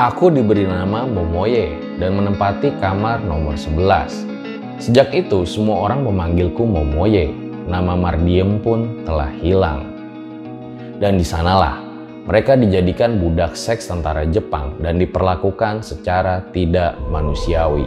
Aku diberi nama Momoye dan menempati kamar nomor 11. Sejak itu semua orang memanggilku Momoye. Nama Mardiem pun telah hilang. Dan di sanalah mereka dijadikan budak seks tentara Jepang dan diperlakukan secara tidak manusiawi.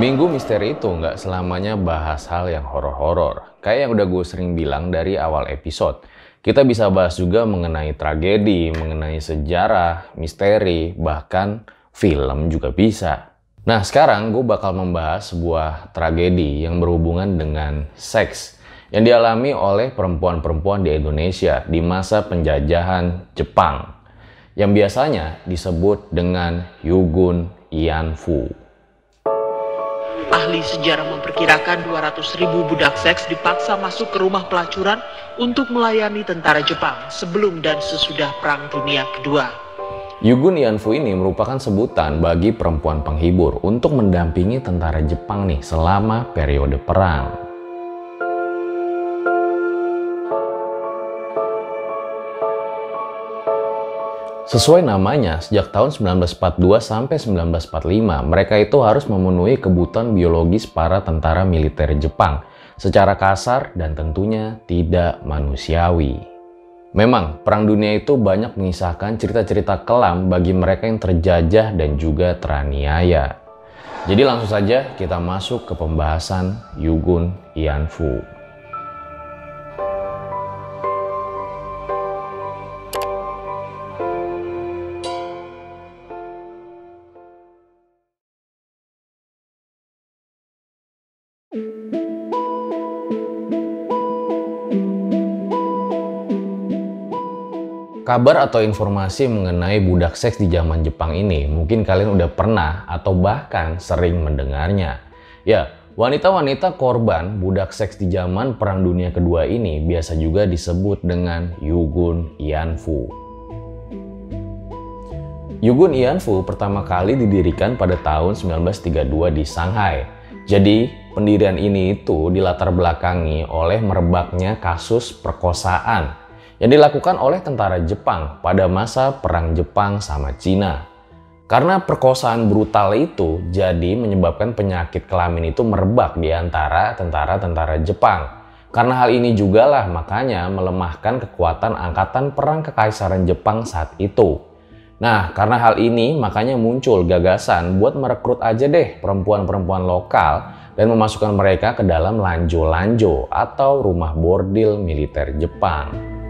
Minggu misteri itu nggak selamanya bahas hal yang horor-horor. Kayak yang udah gue sering bilang dari awal episode. Kita bisa bahas juga mengenai tragedi, mengenai sejarah, misteri, bahkan film juga bisa. Nah sekarang gue bakal membahas sebuah tragedi yang berhubungan dengan seks yang dialami oleh perempuan-perempuan di Indonesia di masa penjajahan Jepang yang biasanya disebut dengan Yugun Ianfu. Ahli sejarah memperkirakan 200 ribu budak seks dipaksa masuk ke rumah pelacuran untuk melayani tentara Jepang sebelum dan sesudah Perang Dunia Kedua. Yugun Ianfu ini merupakan sebutan bagi perempuan penghibur untuk mendampingi tentara Jepang nih selama periode perang. Sesuai namanya, sejak tahun 1942 sampai 1945, mereka itu harus memenuhi kebutuhan biologis para tentara militer Jepang secara kasar dan tentunya tidak manusiawi. Memang, Perang Dunia itu banyak mengisahkan cerita-cerita kelam bagi mereka yang terjajah dan juga teraniaya. Jadi langsung saja kita masuk ke pembahasan Yugun Ianfu. Kabar atau informasi mengenai budak seks di zaman Jepang ini mungkin kalian udah pernah atau bahkan sering mendengarnya. Ya, wanita-wanita korban budak seks di zaman Perang Dunia Kedua ini biasa juga disebut dengan Yugun Ianfu. Yugun Ianfu pertama kali didirikan pada tahun 1932 di Shanghai. Jadi, pendirian ini itu dilatar belakangi oleh merebaknya kasus perkosaan yang dilakukan oleh tentara Jepang pada masa Perang Jepang sama Cina. Karena perkosaan brutal itu jadi menyebabkan penyakit kelamin itu merebak di antara tentara-tentara Jepang. Karena hal ini juga lah makanya melemahkan kekuatan angkatan perang kekaisaran Jepang saat itu. Nah, karena hal ini makanya muncul gagasan buat merekrut aja deh perempuan-perempuan lokal dan memasukkan mereka ke dalam lanjo-lanjo atau rumah bordil militer Jepang.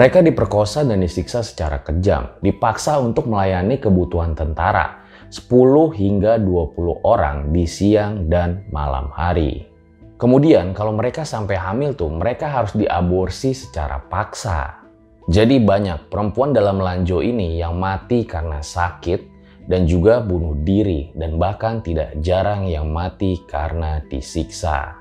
Mereka diperkosa dan disiksa secara kejam, dipaksa untuk melayani kebutuhan tentara, 10 hingga 20 orang di siang dan malam hari. Kemudian kalau mereka sampai hamil tuh, mereka harus diaborsi secara paksa. Jadi banyak perempuan dalam lanjo ini yang mati karena sakit dan juga bunuh diri dan bahkan tidak jarang yang mati karena disiksa.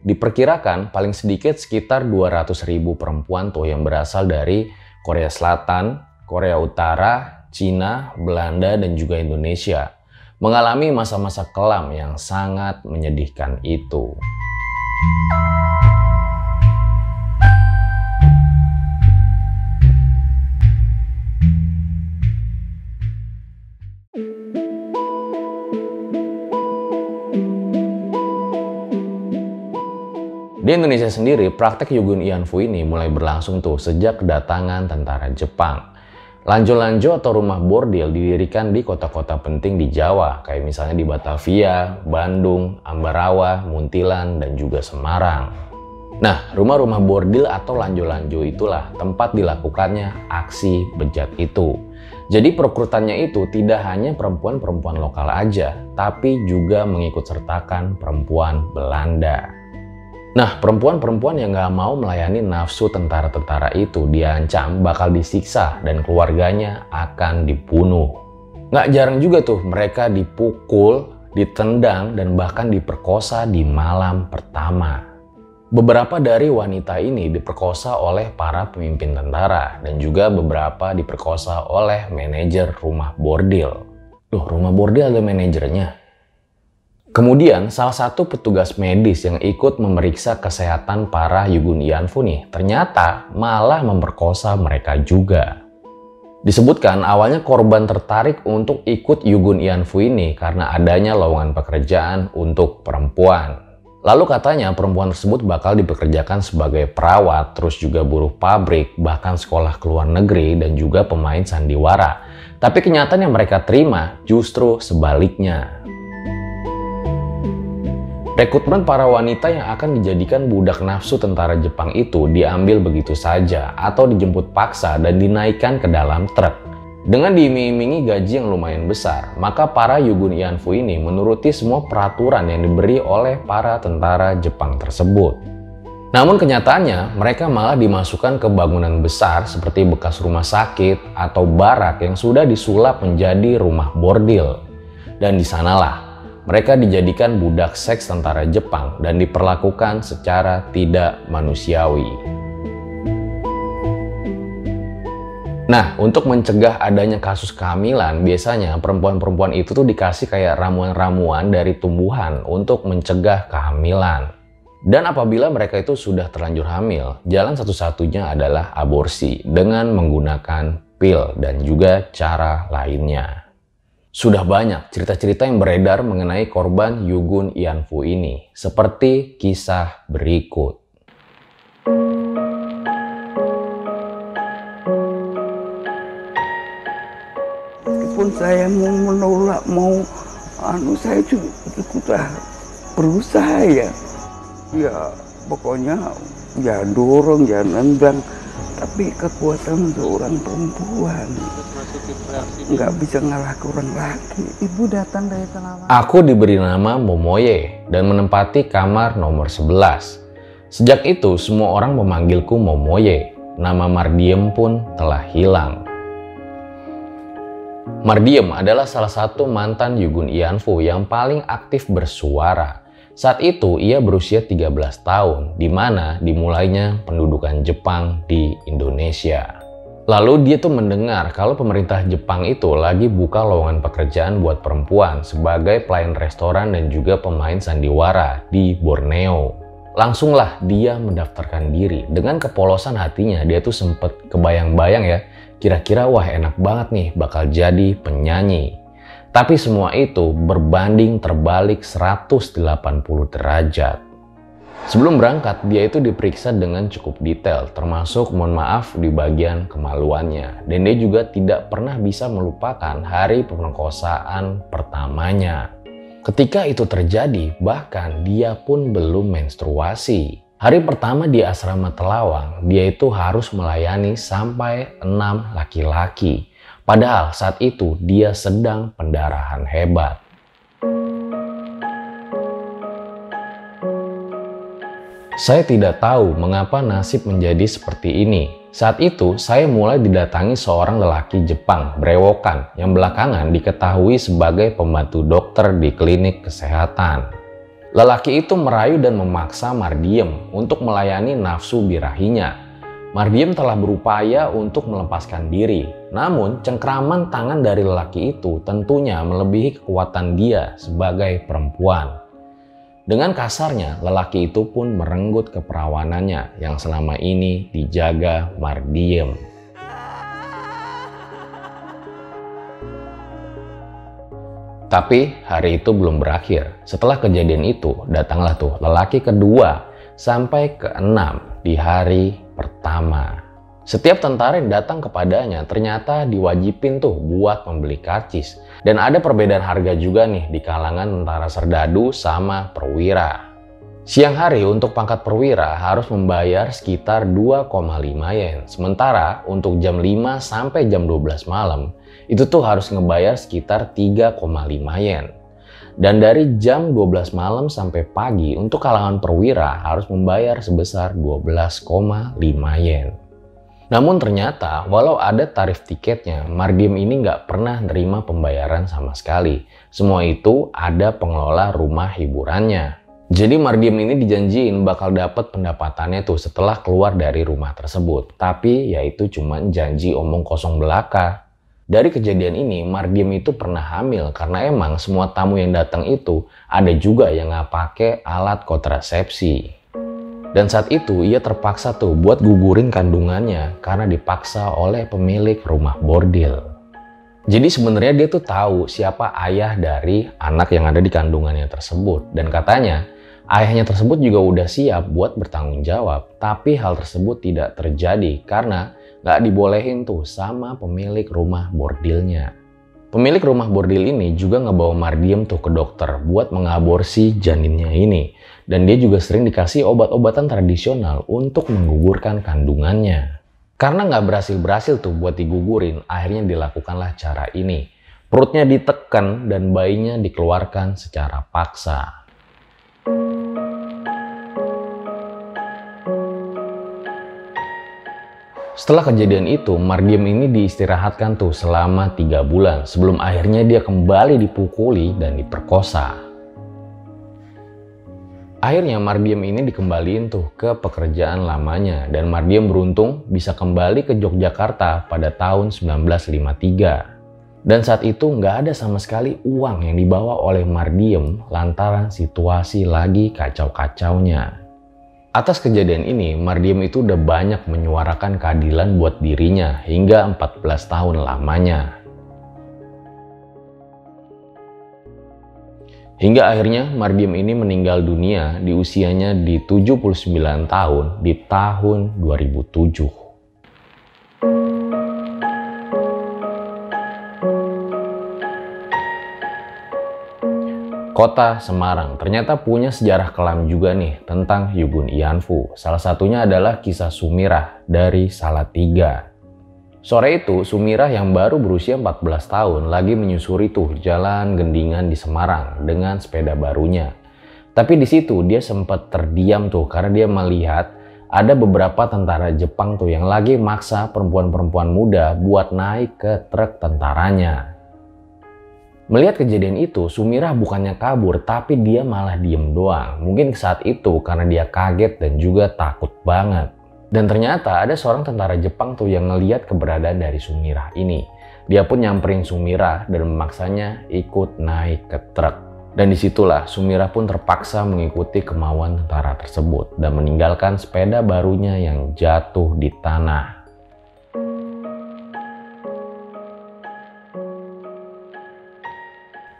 Diperkirakan paling sedikit sekitar 200 ribu perempuan tuh yang berasal dari Korea Selatan, Korea Utara, Cina, Belanda, dan juga Indonesia mengalami masa-masa kelam yang sangat menyedihkan itu. Di Indonesia sendiri, praktek Yugun Ianfu ini mulai berlangsung tuh sejak kedatangan tentara Jepang. Lanjo-lanjo atau rumah bordil didirikan di kota-kota penting di Jawa, kayak misalnya di Batavia, Bandung, Ambarawa, Muntilan, dan juga Semarang. Nah, rumah-rumah bordil atau lanjo-lanjo itulah tempat dilakukannya aksi bejat itu. Jadi perekrutannya itu tidak hanya perempuan-perempuan lokal aja, tapi juga mengikut sertakan perempuan Belanda. Nah, perempuan-perempuan yang gak mau melayani nafsu tentara-tentara itu diancam bakal disiksa dan keluarganya akan dibunuh. Gak jarang juga tuh mereka dipukul, ditendang, dan bahkan diperkosa di malam pertama. Beberapa dari wanita ini diperkosa oleh para pemimpin tentara dan juga beberapa diperkosa oleh manajer rumah bordil. Loh, rumah bordil ada manajernya? Kemudian salah satu petugas medis yang ikut memeriksa kesehatan para Yugun Ianfu nih ternyata malah memperkosa mereka juga. Disebutkan awalnya korban tertarik untuk ikut Yugun Ianfu ini karena adanya lowongan pekerjaan untuk perempuan. Lalu katanya perempuan tersebut bakal dipekerjakan sebagai perawat, terus juga buruh pabrik, bahkan sekolah ke luar negeri dan juga pemain sandiwara. Tapi kenyataan yang mereka terima justru sebaliknya. Rekrutmen para wanita yang akan dijadikan budak nafsu tentara Jepang itu diambil begitu saja atau dijemput paksa dan dinaikkan ke dalam truk. Dengan diiming-imingi gaji yang lumayan besar, maka para Yugun Ianfu ini menuruti semua peraturan yang diberi oleh para tentara Jepang tersebut. Namun kenyataannya, mereka malah dimasukkan ke bangunan besar seperti bekas rumah sakit atau barak yang sudah disulap menjadi rumah bordil. Dan di sanalah mereka dijadikan budak seks tentara Jepang dan diperlakukan secara tidak manusiawi. Nah, untuk mencegah adanya kasus kehamilan, biasanya perempuan-perempuan itu tuh dikasih kayak ramuan-ramuan dari tumbuhan untuk mencegah kehamilan. Dan apabila mereka itu sudah terlanjur hamil, jalan satu-satunya adalah aborsi dengan menggunakan pil dan juga cara lainnya. Sudah banyak cerita-cerita yang beredar mengenai korban Yugun Ianfu ini, seperti kisah berikut. walaupun saya mau menolak mau anu saya juga berusaha ya ya pokoknya ya dorong ya nendang tapi kekuatan seorang perempuan. Nggak bisa ngalah orang laki. Ibu datang dari tengah aku diberi nama Momoye dan menempati kamar nomor 11 sejak itu semua orang memanggilku Momoye. Nama Mardiem pun telah hilang. Mardiem adalah salah satu mantan Yugun Ianfu yang paling aktif bersuara. Saat itu ia berusia 13 tahun, di mana dimulainya pendudukan Jepang di Indonesia. Lalu dia tuh mendengar kalau pemerintah Jepang itu lagi buka lowongan pekerjaan buat perempuan sebagai pelayan restoran dan juga pemain sandiwara di Borneo. Langsunglah dia mendaftarkan diri. Dengan kepolosan hatinya dia tuh sempet kebayang-bayang ya Kira-kira wah enak banget nih bakal jadi penyanyi. Tapi semua itu berbanding terbalik 180 derajat. Sebelum berangkat, dia itu diperiksa dengan cukup detail, termasuk mohon maaf di bagian kemaluannya. Dan dia juga tidak pernah bisa melupakan hari pemerkosaan pertamanya. Ketika itu terjadi, bahkan dia pun belum menstruasi. Hari pertama di asrama Telawang, dia itu harus melayani sampai enam laki-laki. Padahal saat itu dia sedang pendarahan hebat. Saya tidak tahu mengapa nasib menjadi seperti ini. Saat itu, saya mulai didatangi seorang lelaki Jepang berewokan yang belakangan diketahui sebagai pembantu dokter di klinik kesehatan. Lelaki itu merayu dan memaksa Mardiem untuk melayani nafsu birahinya. Mardiem telah berupaya untuk melepaskan diri, namun cengkraman tangan dari lelaki itu tentunya melebihi kekuatan dia sebagai perempuan. Dengan kasarnya, lelaki itu pun merenggut keperawanannya yang selama ini dijaga Mardiem. Tapi hari itu belum berakhir. Setelah kejadian itu, datanglah tuh lelaki kedua sampai ke enam di hari pertama. Setiap tentara yang datang kepadanya ternyata diwajibin tuh buat membeli karcis. Dan ada perbedaan harga juga nih di kalangan tentara serdadu sama perwira. Siang hari untuk pangkat perwira harus membayar sekitar 2,5 yen. Sementara untuk jam 5 sampai jam 12 malam itu tuh harus ngebayar sekitar 3,5 yen. Dan dari jam 12 malam sampai pagi untuk kalangan perwira harus membayar sebesar 12,5 yen. Namun ternyata walau ada tarif tiketnya, Mardim ini nggak pernah nerima pembayaran sama sekali. Semua itu ada pengelola rumah hiburannya. Jadi Mardim ini dijanjiin bakal dapat pendapatannya tuh setelah keluar dari rumah tersebut. Tapi ya itu cuma janji omong kosong belaka. Dari kejadian ini, Mardim itu pernah hamil karena emang semua tamu yang datang itu ada juga yang nggak pakai alat kontrasepsi. Dan saat itu ia terpaksa tuh buat gugurin kandungannya karena dipaksa oleh pemilik rumah bordil. Jadi sebenarnya dia tuh tahu siapa ayah dari anak yang ada di kandungannya tersebut dan katanya Ayahnya tersebut juga udah siap buat bertanggung jawab, tapi hal tersebut tidak terjadi karena nggak dibolehin tuh sama pemilik rumah bordilnya. Pemilik rumah bordil ini juga ngebawa Mardiem tuh ke dokter buat mengaborsi janinnya ini. Dan dia juga sering dikasih obat-obatan tradisional untuk menggugurkan kandungannya. Karena nggak berhasil-berhasil tuh buat digugurin, akhirnya dilakukanlah cara ini. Perutnya ditekan dan bayinya dikeluarkan secara paksa. Setelah kejadian itu, Mardiem ini diistirahatkan tuh selama tiga bulan sebelum akhirnya dia kembali dipukuli dan diperkosa. Akhirnya Mardiem ini dikembaliin tuh ke pekerjaan lamanya dan Mardiem beruntung bisa kembali ke Yogyakarta pada tahun 1953. Dan saat itu nggak ada sama sekali uang yang dibawa oleh Mardiem lantaran situasi lagi kacau-kacaunya. Atas kejadian ini, Mardiem itu udah banyak menyuarakan keadilan buat dirinya hingga 14 tahun lamanya. Hingga akhirnya Mardiem ini meninggal dunia di usianya di 79 tahun di tahun 2007. Kota Semarang ternyata punya sejarah kelam juga nih tentang Yugun Ianfu. Salah satunya adalah kisah Sumirah dari Salatiga. Sore itu, Sumirah yang baru berusia 14 tahun lagi menyusuri tuh jalan gendingan di Semarang dengan sepeda barunya. Tapi di situ dia sempat terdiam tuh karena dia melihat ada beberapa tentara Jepang tuh yang lagi maksa perempuan-perempuan muda buat naik ke truk tentaranya. Melihat kejadian itu, Sumirah bukannya kabur, tapi dia malah diem doang. Mungkin saat itu karena dia kaget dan juga takut banget. Dan ternyata ada seorang tentara Jepang tuh yang ngeliat keberadaan dari Sumirah ini. Dia pun nyamperin Sumirah dan memaksanya ikut naik ke truk. Dan di situlah Sumirah pun terpaksa mengikuti kemauan tentara tersebut dan meninggalkan sepeda barunya yang jatuh di tanah.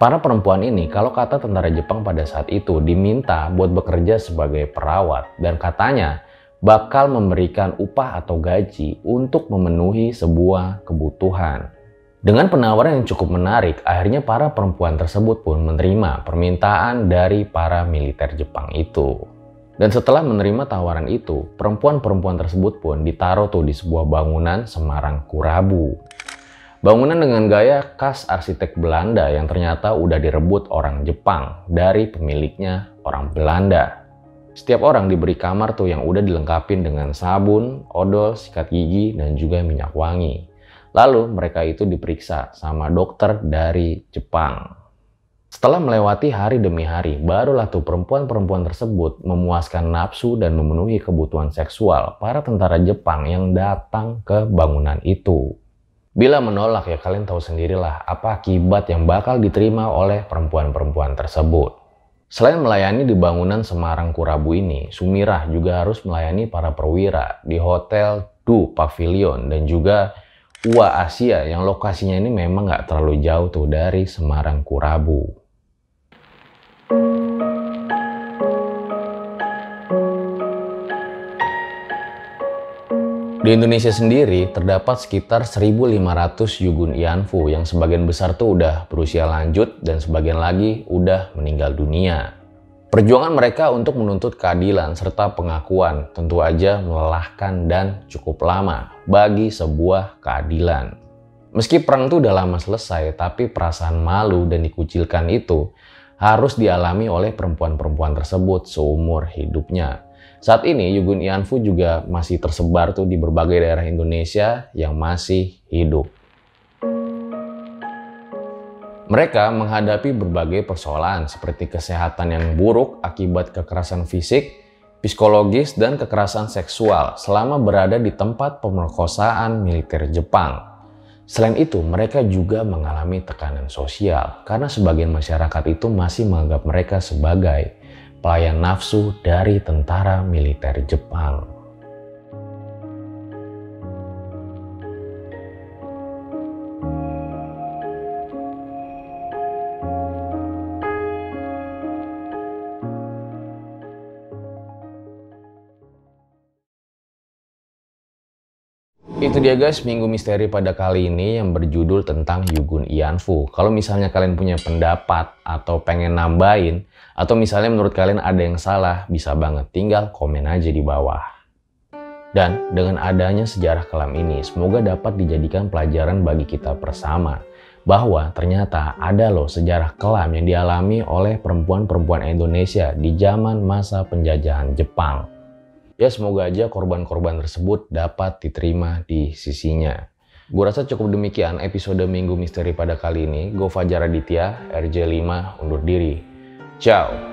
Para perempuan ini, kalau kata tentara Jepang pada saat itu, diminta buat bekerja sebagai perawat dan katanya bakal memberikan upah atau gaji untuk memenuhi sebuah kebutuhan. Dengan penawaran yang cukup menarik, akhirnya para perempuan tersebut pun menerima permintaan dari para militer Jepang itu. Dan setelah menerima tawaran itu, perempuan-perempuan tersebut pun ditaruh tuh di sebuah bangunan Semarang Kurabu. Bangunan dengan gaya khas arsitek Belanda yang ternyata udah direbut orang Jepang dari pemiliknya orang Belanda. Setiap orang diberi kamar tuh yang udah dilengkapi dengan sabun, odol, sikat gigi, dan juga minyak wangi. Lalu mereka itu diperiksa sama dokter dari Jepang. Setelah melewati hari demi hari, barulah tuh perempuan-perempuan tersebut memuaskan nafsu dan memenuhi kebutuhan seksual para tentara Jepang yang datang ke bangunan itu. Bila menolak ya kalian tahu sendirilah apa akibat yang bakal diterima oleh perempuan-perempuan tersebut. Selain melayani di bangunan Semarang Kurabu ini, Sumirah juga harus melayani para perwira di Hotel Du Pavilion dan juga Ua Asia yang lokasinya ini memang nggak terlalu jauh tuh dari Semarang Kurabu. Di Indonesia sendiri terdapat sekitar 1.500 Yugun Ianfu yang sebagian besar tuh udah berusia lanjut dan sebagian lagi udah meninggal dunia. Perjuangan mereka untuk menuntut keadilan serta pengakuan tentu aja melelahkan dan cukup lama bagi sebuah keadilan. Meski perang itu udah lama selesai, tapi perasaan malu dan dikucilkan itu harus dialami oleh perempuan-perempuan tersebut seumur hidupnya. Saat ini Yugun Ianfu juga masih tersebar tuh di berbagai daerah Indonesia yang masih hidup. Mereka menghadapi berbagai persoalan seperti kesehatan yang buruk akibat kekerasan fisik, psikologis, dan kekerasan seksual selama berada di tempat pemerkosaan militer Jepang. Selain itu, mereka juga mengalami tekanan sosial karena sebagian masyarakat itu masih menganggap mereka sebagai pelayan nafsu dari tentara militer Jepang. Itu dia guys, Minggu Misteri pada kali ini yang berjudul tentang Yugun Ianfu. Kalau misalnya kalian punya pendapat atau pengen nambahin, atau misalnya menurut kalian ada yang salah, bisa banget tinggal komen aja di bawah. Dan dengan adanya sejarah kelam ini, semoga dapat dijadikan pelajaran bagi kita bersama. Bahwa ternyata ada loh sejarah kelam yang dialami oleh perempuan-perempuan Indonesia di zaman masa penjajahan Jepang ya semoga aja korban-korban tersebut dapat diterima di sisinya. Gue rasa cukup demikian episode Minggu Misteri pada kali ini. Gue Fajar Aditya, RJ5, undur diri. Ciao!